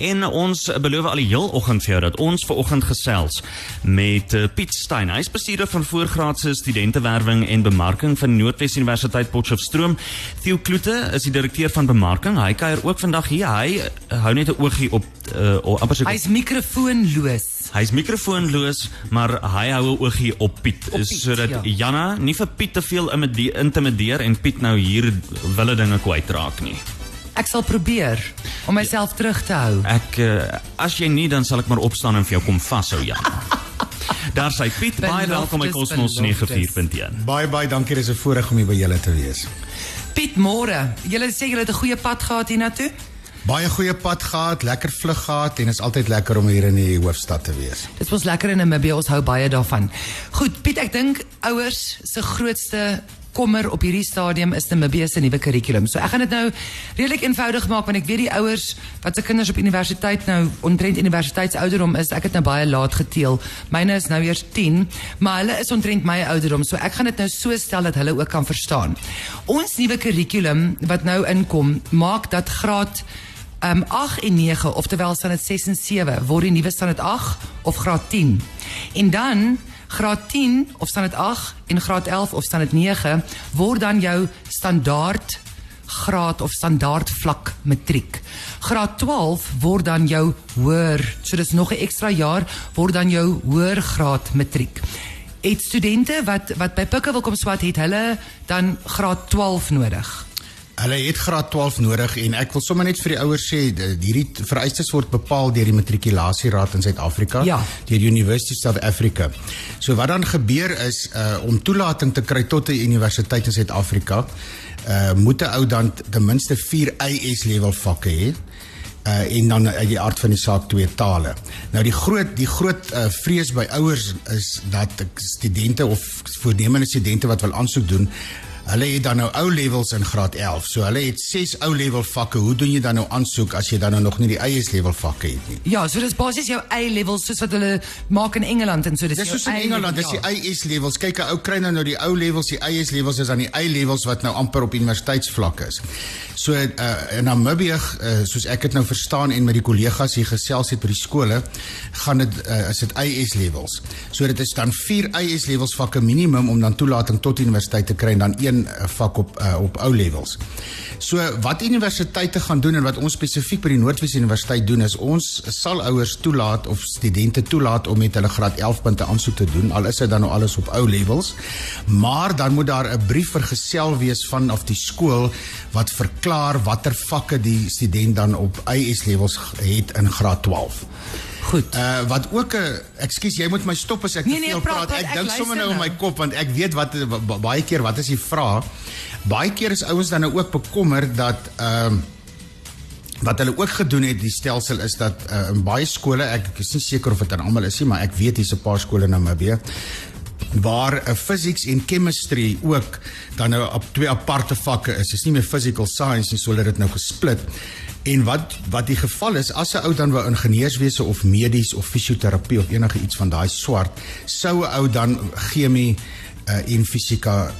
En ons beloof al die heel oggend vir jou dat ons ver oggend gesels met uh, Piet Stein. Hy is bestuurder van voorgraadse studentewerwing en bemarking van Noordwes Universiteit Potchefstroom. Theo Kloete is die direkteur van bemarking. Hy kuier ook vandag hier. Hy uh, hou net 'n oogie op uh, amper so Hy's mikrofoonloos. Hy's mikrofoonloos, maar hy hou 'n oogie op Piet, Op Piet, sodat ja. Janna nie vir Piet te veel imide- intimideer en Piet nou hier wille dinge kwytraak nie. Ek sal probeer om myself terug te hou. Ek uh, as jy nie dan sal ek maar opstaan en vir jou kom vashou, Janna. Daar sê Piet, baie welkom by Cosmos beloftes. 94.1. Baie baie dankie, dis 'n voorreg om hier by julle te wees. Piet, môre. Julle sê julle het 'n goeie pad gehad hiernatoe? Baie goeie pad gehad, lekker vlug gehad en is altyd lekker om hier in die hoofstad te wees. Dit was lekker in Namibië, ons hou baie daarvan. Goed, Piet, ek dink ouers se grootste kommer op hierdie stadium is Namibië se nuwe kurrikulum. So ek gaan dit nou redelik eenvoudig maak want ek weet die ouers wat se kinders op universiteit nou omtrent universiteitsouderdom is, ek het nou baie laat geteel. Myne is nou eers 10, maar hulle is omtrent my ouderdom. So ek gaan dit nou so stel dat hulle ook kan verstaan. Ons nuwe kurrikulum wat nou inkom, maak dat graad um 8 en 9 oftewel standaard 6 en 7 word die nuwe standaard 8 of graad 10. En dan graad 10 of standaard 8 en graad 11 of standaard 9 word dan jou standaard graad of standaard vlak matriek. Graad 12 word dan jou hoër, so dis nog 'n ekstra jaar word dan jou hoër graad matriek. Het studente wat wat by Pikke wil kom swat het hulle dan graad 12 nodig. Hulle het graad 12 nodig en ek wil sommer net vir die ouers sê hierdie vereistes word bepaal deur die matrikulasieraad in Suid-Afrika, Ja. deur University of South Africa. So wat dan gebeur is uh om toelating te kry tot 'n universiteit in Suid-Afrika, uh moet 'n ou dan ten minste 4 IS level vakke hê. Uh, en dan uit die aard van die saak twee tale. Nou die groot die groot uh, vrees by ouers is dat studente of voornemende studente wat wil aansoek doen, hulle het dan nou ou levels in graad 11. So hulle het 6 ou level vakke. Hoe doen jy dan nou aansoek as jy dan nou nog nie die IS level vakke het nie? Ja, so dis basies jou A-levels soos wat hulle maak in Engeland en so dis Dis jou soos in A-level, Engeland, dis die IS levels. Kyk, 'n ou kry nou nou die ou levels, die IS levels is dan die A levels wat nou amper op universiteitsvlak is. So uh, in Namibië, uh, soos ek dit nou verstaan en met die kollegas hier gesels het by die skole, gaan dit uh, is dit IS levels. So dit is dan 4 IS levels vakke minimum om dan toelating tot universiteit te kry en dan een uh, vak op uh, op ou levels. So wat universiteite gaan doen en wat ons spesifiek by die Noordwes Universiteit doen is ons sal ouers toelaat of studente toelaat om met hulle graad 11 punte aansoek te doen al is dit dan nou alles op ou levels. Maar dan moet daar 'n brief vergesel wees vanaf die skool wat verklaar watter vakke die student dan op IS levels het in graad 12. Goed. Uh wat ook 'n ekskuus jy moet my stop as ek Nee, te nee, veel praat, praat. praat, Ek ek dink sommer nou in my nou. kop want ek weet wat ba- baie keer wat is die vraag? Baie keer is ouens dan nou ook bekommer dat ehm wat hulle ook gedoen het die stelsel is dat uh, in baie skole ek, is nie seker of dit aan almal is nie maar ek weet hier's 'n paar skole in Namibië waar uh, physics en chemistry ook dan nou op twee aparte vakke is. Dis nie meer physical science nie, so hulle het dit nou gesplit. En wat wat die geval is as 'n ou dan wou ingenieurswese of medies of fisioterapie of enige iets van daai swart, sou 'n ou dan chemie uh, en fisika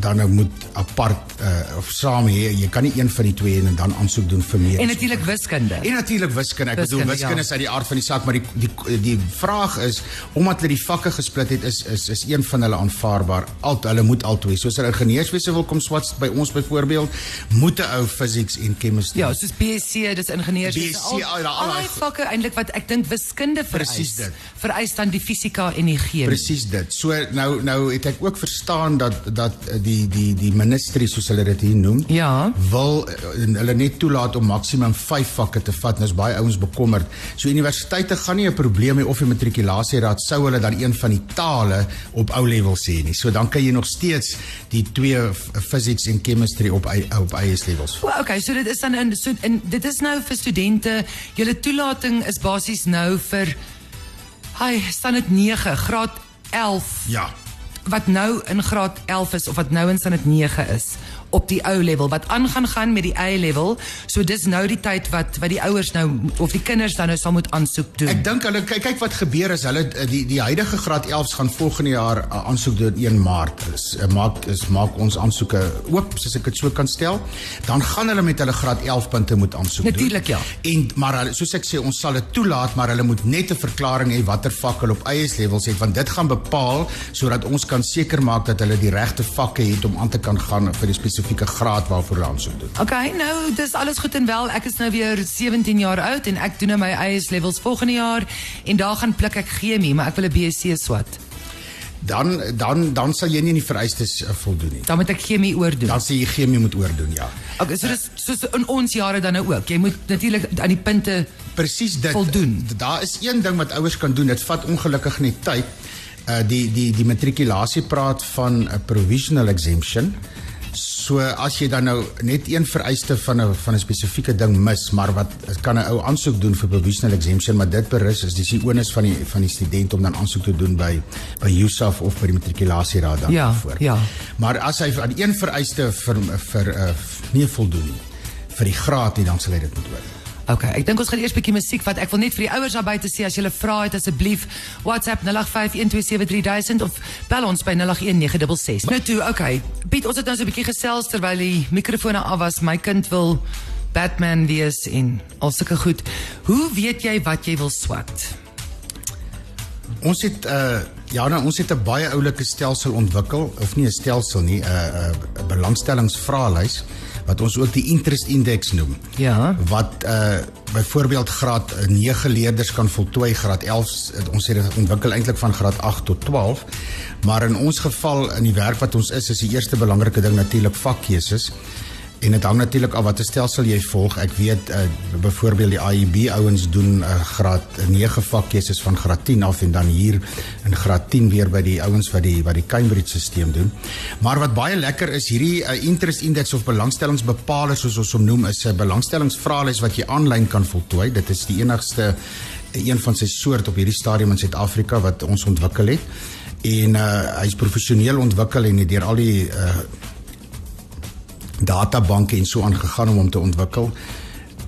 dan nou moet apart uh, of saam hê. Jy kan nie een van die twee en dan aansoek doen vir meer. En natuurlik wiskunde. En natuurlik wiskunde. Ek Wiskunde, bedoel wiskunde ja. is uit die aard van die saak, maar die die die vraag is omdat hulle die vakke gesplit het is is is een van hulle aanvaarbaar. Al hulle moet albei. Soos 'n ingenieurswese wil kom swats by ons byvoorbeeld, moet 'n ou physics en chemistry. Ja, soos BSc, dis ingenieurs. BSc, al, daai vakke eintlik wat ek dink wiskunde vereis. Presies dit. Vereis dan die fisika en die chemie. Presies dit. So nou nou het ek ook verstaan dat dat eh, die die die ministerie soos hulle dit hier noem, Ja. wil eh, hulle net toelaat om maksimum 5 vakke te vat. Nou is baie ouens bekommerd. So universiteite gaan nie 'n probleem hê of die matrikulasieraad sou hulle dan een van die tale op ou level sê nie. So dan kan jy nog steeds die twee physics en chemistry op op IS levels. Well, okay, so dit is dan in so en dit is nou vir studente. Julle toelating is basies nou vir hy staan dit 9 graad 11 Ja. Wat nou in graad 11 is of wat nou in standaard 9 is op die ou level wat aan gaan met die A level. So dis nou die tyd wat wat die ouers nou of die kinders dan nou sal moet aansoek doen. Ek dink hulle kyk kyk wat gebeur is hulle die die huidige graad 11s gaan volgende jaar uh, aansoek doen 1 Maart. Is uh, maak is maak ons aansoeke oop soos ek dit so kan stel. Dan gaan hulle met hulle graad 11 punte moet aansoek Natuurlijk, doen. ja. En maar hulle soos ek sê ons sal dit toelaat maar hulle moet net 'n verklaring hê watter vak hulle op eie levels het want dit gaan bepaal sodat ons kan seker maak dat hulle die regte vakke het om aan te kan gaan vir die spesifieke graad waarvoor hulle aansoek doen. Okay, nou dis alles goed en wel. Ek is nou weer 17 jaar oud en ek doen nou my IS levels volgende jaar en daar gaan pluk ek chemie, maar ek wil 'n BSc swat. Dan dan dan sal jy nie aan die vereistes uh, voldoen nie. Dan moet ek chemie oordoen. Dan sê jy chemie moet oordoen, ja. Okay, so dis soos in ons jare dan nou ook. Jy moet natuurlik aan die punte presies dit voldoen. Daar is een ding wat ouers kan doen. Dit vat ongelukkig net tyd. Uh die die die matrikulasie praat van 'n provisional exemption. So as jy dan nou net een vereiste van 'n van 'n spesifieke ding mis, maar wat kan 'n ou aansoek doen vir provisional exemption, maar dit berus is dis die onus van die van die student om dan aansoek te doen by by USAF of by die matrikulasieraad dan Ja, voor. ja. Maar as hy aan een vereiste vir vir uh, nie voldoen nie vir die graad nie, dan sal hy dit moet oor. Okay, ek dink ons gaan eers 'n bietjie musiek vat. Ek wil net vir die ouers daar buite sê as jy 'n vra het asseblief WhatsApp 0851273000 of bel ons by 081966. Nou toe, okay. Piet, ons het nou so 'n bietjie gesels terwyl die mikrofone af was. My kind wil Batman wees en al sulke goed. Hoe weet jy wat jy wil swat? Ons het uh ja, nou, ons het 'n baie oulike stelsel ontwikkel of nie 'n stelsel nie, 'n uh, 'n uh, belangstellingsvraelys wat ons ook die interest index noem. Ja. Wat uh byvoorbeeld graad 9 leerders kan voltooi, graad 11 ons het dit ontwikkel eintlik van graad 8 tot 12. Maar in ons geval in die werk wat ons is, is die eerste belangrike ding natuurlik vakkeuses. En dit hang natuurlik af watter stelsel jy volg. Ek weet uh, byvoorbeeld die IEB ouens doen uh, graad 9 vakkeuses van graad 10 af en dan hier in graad 10 weer by die ouens wat die wat die Cambridge stelsel doen. Maar wat baie lekker is, hierdie uh, interest index of belangstellingsbepaler soos ons hom noem, is 'n belangstellingsvraelys wat jy aanlyn kan voltooi. Dit is die enigste een van sy soort op hierdie stadium in Suid-Afrika wat ons ontwikkel het. En uh, hy's professioneel ontwikkel en het deur al die uh, databanke en so aangegaan om hom te ontwikkel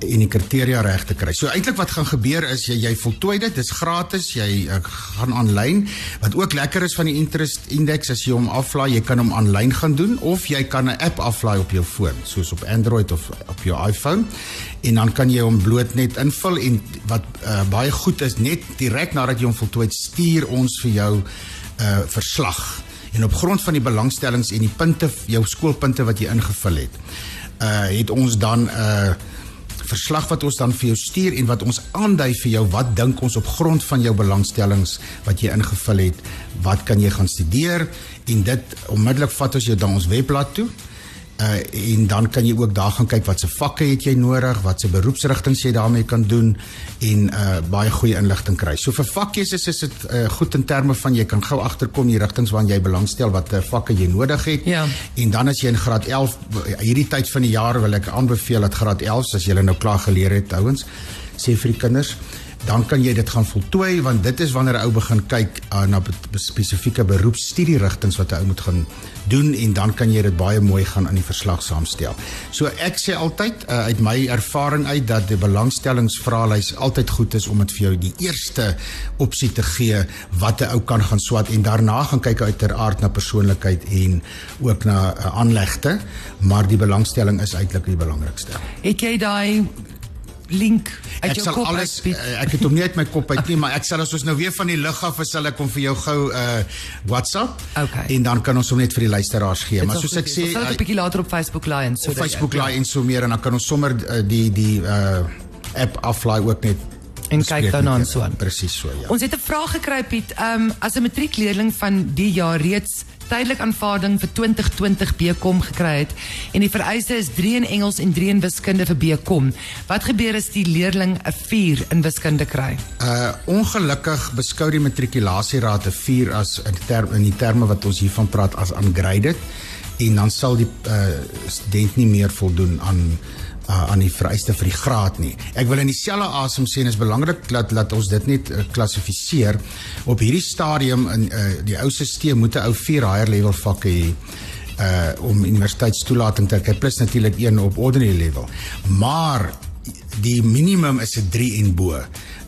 en die kriteria reg te kry. So eintlik wat gaan gebeur is jy jy voltooi dit, dis gratis, jy uh, gaan aanlyn. Wat ook lekker is van die interest index as jy hom aflaai, jy kan hom aanlyn gaan doen of jy kan 'n app aflaai op jou foon, soos op Android of op jou iPhone. En dan kan jy hom bloot net invul en wat uh, baie goed is, net direk nadat jy hom voltooi het, stuur ons vir jou 'n uh, verslag en op grond van die belangstellings en die punte jou skoolpunte wat jy ingevul het uh het ons dan 'n uh, verslag wat ons dan vir jou stuur en wat ons aandui vir jou. Wat dink ons op grond van jou belangstellings wat jy ingevul het? Wat kan jy gaan studeer? En dit onmiddellik vat ons jou dan ons webblad toe uh en dan kan jy ook daar gaan kyk wat se vakke het jy nodig, wat se beroepsrigtings jy daarmee kan doen en uh baie goeie inligting kry. So vir vakkeuses is dit uh goed in terme van jy kan gou agterkom die rigtings waarna jy belangstel wat uh, vakke jy nodig het. Ja. En dan as jy in graad 11 hierdie tyd van die jaar wil ek aanbeveel dat graad 11 as jy nou klaar geleer het ouens sê vir die kinders dan kan jy dit gaan voltooi want dit is wanneer 'n ou begin kyk uh, na spesifieke beroepsstudierigtings wat 'n ou moet gaan doen en dan kan jy dit baie mooi gaan in die verslag saamstel. So ek sê altyd uh, uit my ervaring uit dat die belangstellingsvraelys altyd goed is om dit vir jou die eerste opsie te gee wat 'n ou kan gaan swat en daarna gaan kyk uiteraard na persoonlikheid en ook na uh, aanlegte, maar die belangstelling is eintlik die belangrikste. Het jy daai link uit Ek jou kop alles uit? Piet? uh, ek het hom nie uit my kop uit nie, maar ek sal as ons nou weer van die lug af is, sal ek hom vir jou gou uh WhatsApp Okay. en dan kan ons hom net vir die luisteraars gee. Dit Maar soos ek sê ons sal dit 'n bietjie later op Facebook laai en so op Facebook laai en so meer en dan kan ons sommer uh, die die uh app aflaai ook net En kyk bespreek met so aan. Presies so ja. Ons het 'n vraag gekry Piet, ehm um, as 'n matriekleerling van die jaar reeds tydelik aanvaarding vir 2020 BCom gekry het en die vereiste is 3 in Engels en 3 in wiskunde vir BCom. Wat gebeur as die leerling 'n 4 in wiskunde kry? Uh ongelukkig beskou die matrikulasieraad 'n 4 as in term in die terme wat ons hiervan praat as ungraded en dan sal die uh student nie meer voldoen aan uh, aan die vereiste vir die graad nie. Ek wil in dieselfde asem sê en is belangrik dat dat ons dit net uh, klassifiseer op hierdie stadium in uh, die ou stelsel moet 'n ou 4 higher level vakke hê uh om universiteitstoelating te kry plus natuurlik een op ordinary level. Maar die minimum is 'n 3 en bo.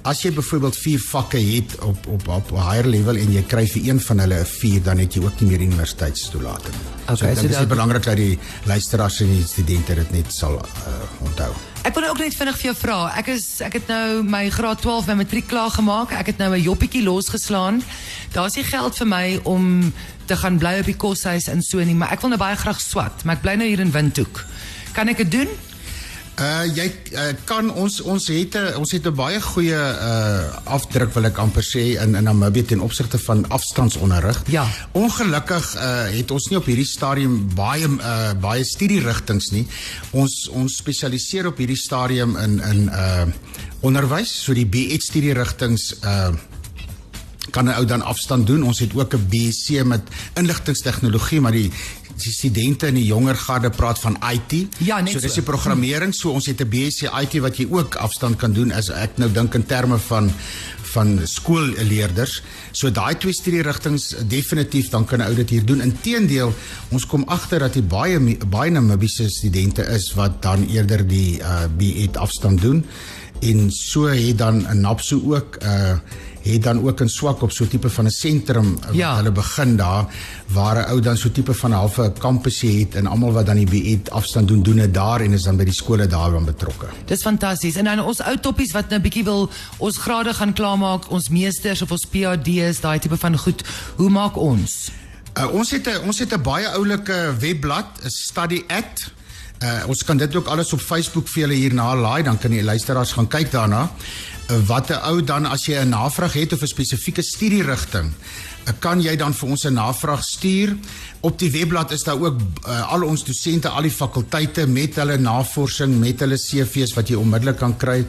As jy byvoorbeeld 4 vakke het op op op higher level en jy kry vir een van hulle 'n 4, dan het jy ook nie meer universiteitstoelating. Okay, so, so dit is belangrik dat die luisteraars en die studente dit net sal uh, onthou. Ek wil ook net vinnig vir jou vra. Ek is ek het nou my graad 12 my matriek klaar gemaak. Ek het nou 'n joppietjie losgeslaan. Daar's nie geld vir my om te gaan bly op die koshuis en so nie, maar ek wil nou baie graag swat, maar ek bly nou hier in Windhoek. Kan ek dit doen? Uh jy uh, kan ons ons het 'n ons het 'n baie goeie uh afdruk wil ek amper sê in in Namibië ten opsigte van afstandsonderrig. Ja. Ongelukkig uh het ons nie op hierdie stadium baie uh baie studierigtinge nie. Ons ons spesialiseer op hierdie stadium in in uh onderwys, so die BEd studierigtinge uh kan 'n ou dan afstand doen. Ons het ook 'n BSc met inligtingstegnologie, maar die die studente in die jonger garde praat van IT. Ja, net so. dis so. die programmering. So ons het 'n BSc IT wat jy ook afstand kan doen as ek nou dink in terme van van skoolleerders. So daai twee studierigtinge definitief dan kan 'n ou dit hier doen. Inteendeel, ons kom agter dat die baie baie Namibiese studente is wat dan eerder die uh BEd afstand doen en so het dan 'n NAPSO ook uh het dan ook 'n swak op so 'n tipe van 'n sentrum uh, wat Ja. hulle begin daar waar 'n ou dan so 'n tipe van 'n halfe kampusie het en almal wat dan die BEd afstand doen doen dit daar en is dan by die skole daar dan betrokke. Dis fantasties. En dan ons ou toppies wat nou bietjie wil ons grade gaan klaarmaak, ons meesters of ons PhD's, daai tipe van goed. Hoe maak ons? Uh, ons het 'n ons het 'n baie oulike webblad, 'n Study. Uh, ons kan dit ook alles op Facebook vir julle hierna laai, dan kan die luisteraars gaan kyk daarna. Uh, wat 'n ou dan as jy 'n navraag het of 'n spesifieke studierigting, kan jy dan vir ons 'n navraag stuur. Op die webblad is daar ook uh, al ons dosente, al die fakulteite met hulle navorsing, met hulle CV's wat jy onmiddellik kan kry.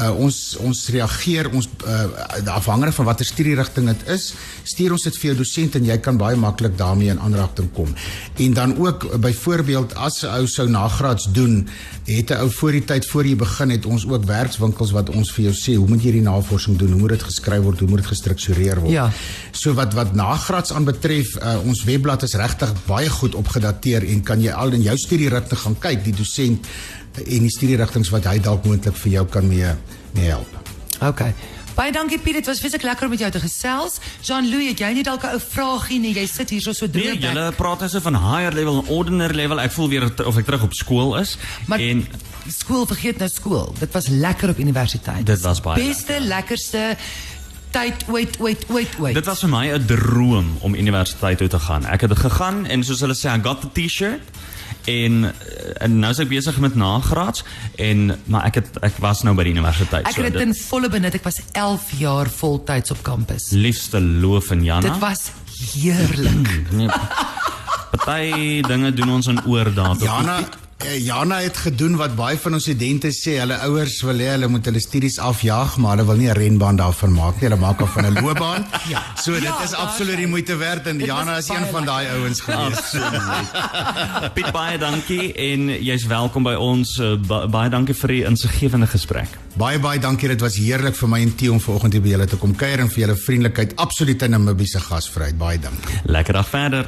Uh, ons ons reageer ons uh, afhangende van watter studierigting dit is, stuur ons dit vir jou dosent en jy kan baie maklik daarmee in aanraking kom. En dan ook uh, byvoorbeeld as 'n ou sou nagraads doen, het 'n ou voor die tyd voor jy begin het ons ook werkswinkels wat ons vir jou sê hoe moet jy die navorsing doen, hoe moet dit geskryf word, hoe moet dit gestruktureer word. Ja. So wat wat nagraads aanbetref, uh, ons webblad is regtig baie goed opgedateer en kan jy al in jou studierigting gaan kyk, die dosent uh, en die studierigtings wat hy dalk moontlik vir jou kan mee mee help. OK. Baie dankie Piet, dit was vreeslik lekker om met jou te gesels. Jean-Louis, het jy nie dalk 'n ou vraagie nie? Jy sit hier so so droog. Nee, julle praat so van higher level en ordinary level. Ek voel weer of ek terug op skool is. Maar en skool vergeet nou skool. Dit was lekker op universiteit. Dit was baie Beste, lekkerste tyd ooit ooit ooit ooit. dit was vir my 'n droom om universiteit toe te gaan. Ek het gegaan en soos hulle sê, I got the T-shirt. En eh, en nou is ek besig met nagraads en maar ek het ek was nou by die universiteit. Ek het dit in volle benut. Ek was 11 jaar voltyds op kampus. liefste loof en Jana. Dit was heerlik. Nee, Party dinge doen ons in oordaad. Jana eh, Jana het gedoen wat baie van ons studente sê, hulle ouers wil hê hulle moet hulle studies afjaag, maar hulle wil nie 'n renbaan daarvan maak nie. Hulle maak daarvan 'n loopbaan. ja. So dit Ja, is absoluut die moeite werd en Jana is een van daai ouens gewees. Piet baie dankie en jy's welkom by ons. Uh, ba baie dankie vir die insiggewende gesprek. Baie baie dankie. Dit was heerlik vir my en Theo om vanoggend hier by julle te kom kuier en vir julle vriendelikheid. Absoluut 'n Namibiese gasvryheid. Baie dankie. Lekker dag verder.